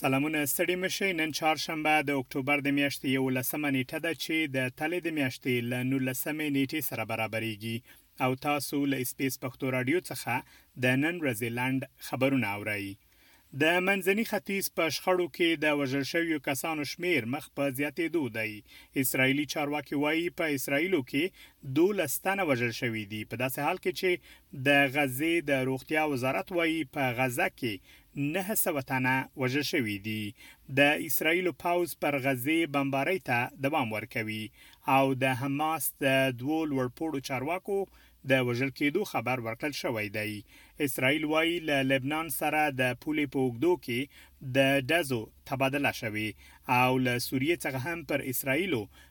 سلامونه ستړي مشي نن چهارشنبه د اکتوبر د میاشتې 11مه نیټه ده چې د تلې د میاشتې ل 19مې نیټې سره برابرېږي او تاسو له اسپیس پښتو راډیو څخه د نن ورځې لنډ خبرونه اورئ. د منځني ختیځ په شخړو کې د وژل شویو کسانو شمیر مخ په زیاتېدو دی. اسرایلي چارواکي وایي په اسرایلو کې دولس تنه وژل شوي دي په داسې حال کې چې د غزې د روغتیا وزارت وایي په غزه کې نهه سوه تنه وژل شوي دي. د اسراییل پوځ پر غزې بمبارۍ ته دوام ورکوي او د حماس د دوو لوړپوړو چارواکو د وژل کېدو خبر ورکړل شوی دی. اسراییل وايي، له لبنان سره د پولې په اوږدو کې د ډزو تبادله شوې او له سوریې څخه هم پر اسراییلو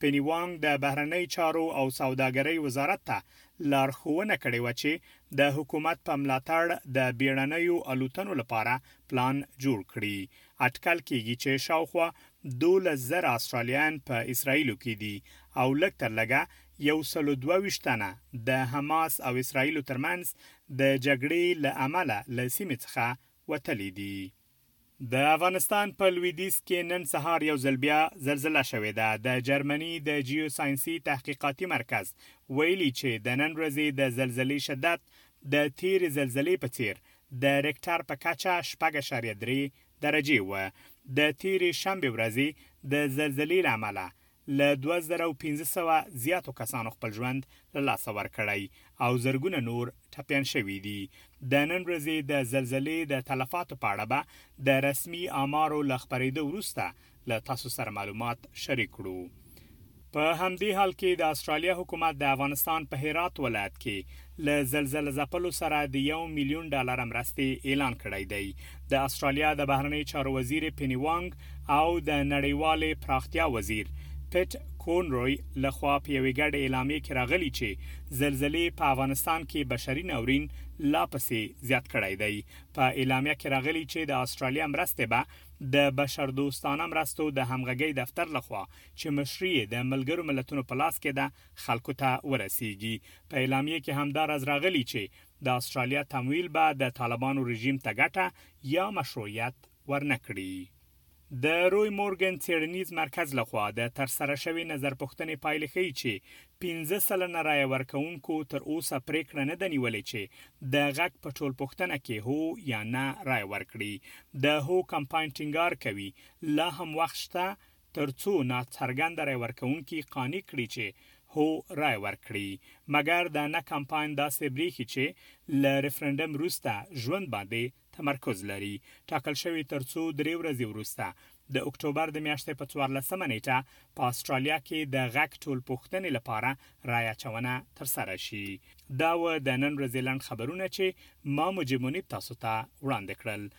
پیني وانګ د بهرنیو چارو او سوداګرۍ وزارت ته لارښوونه کړې وه چې د حکومت په ملاتړ د بیړنیو الوتنو لپاره پلان جوړ کړي. اټکل کیږي چې شاوخوا دولس زره اسټرالیایان په اسراییلو کې دي او لږ تر لږه یو سل او دوه ویشت تنه د حماس او اسراییلو ترمنځ د جګړې له امله له سیمې څخه وتلي دي. د افغانستان په لویدیځ کې نن سهار یو ځل بیا زلزله شوې ده. د جرمني د جیوساینسي تحقیقاتي مرکز ویلي چې د نن ورځې د زلزلې شدت د تیرې زلزلې په څیر د ریکټر په کچه شپږ اعشاریه درې درجې و. د تیرې شنبې ورځې د زلزلې له امله له دوه زره او پنځه سوه زیاتو کسانو خپل ژوند له لاسه ورکړی او زرګونه نور ټپیان شوي دي. د نن ورځې د زلزلې د تلفاتو په اړه به د رسمي آمارو له خپرېدو وروسته له تاسو سره معلومات شریک کړو. په همدې حال کې د اسټرالیا حکومت د افغانستان په هرات ولایت کې له زلزله ځپلو سره د یو میلیون ډالر مرستې اعلان کړی دی د استرالیا د بهرنیو چارو وزیر پینی وانګ او د نړیوالې پراختیا وزیر پټ کونروی لخوا په یوې ګډې اعلامیې کې راغلي چې زلزلې په افغانستان کې بشري ناورین لا پسې زیات کړی دی په اعلامیه کې راغلي چې د استرالیا مرستې به د بشر دوستانه مرستو د همغږي دفتر لخوا چې مشري د ملګرو ملتونو په لاس کې ده خلکو ته ورسیږي. په اعلامیې کې همداراز راغلي چې د اسټرالیا تمویل به د طالبانو رژیم ته ګټه یا مشروعیت ورنکړي. د روی مورګن څېړنیز مرکز لخوا د ترسره شوې نظرپوښتنې پایلې ښیي چې پنځه سلنه رایه ورکوونکو تر اوسه پرېکړه نه ده نیولې چې د غږ په ټولپوښتنه کې هو یا نه رایه ورکړي. د هو کمپاین ټینګار کوي، لا هم وخت شته تر څو نا څرګند رای ورکونکي قانع کړي چې هو رای ورکړي مګر د نه کمپاین داسې بریښي چې له ریفرنډم وروسته ژوند باندې تمرکز لري ټاکل شوی تر څو درې ورځې وروسته د اکتوبر د میاشتې په څوارلسمه نیټه په استرالیا کې د غږ ټول پوښتنې لپاره رای اچونه تر سره شي دا و د نن ورځې لنډ خبرونه چې ما مجیب منیب تاسو ته وړاندې کړل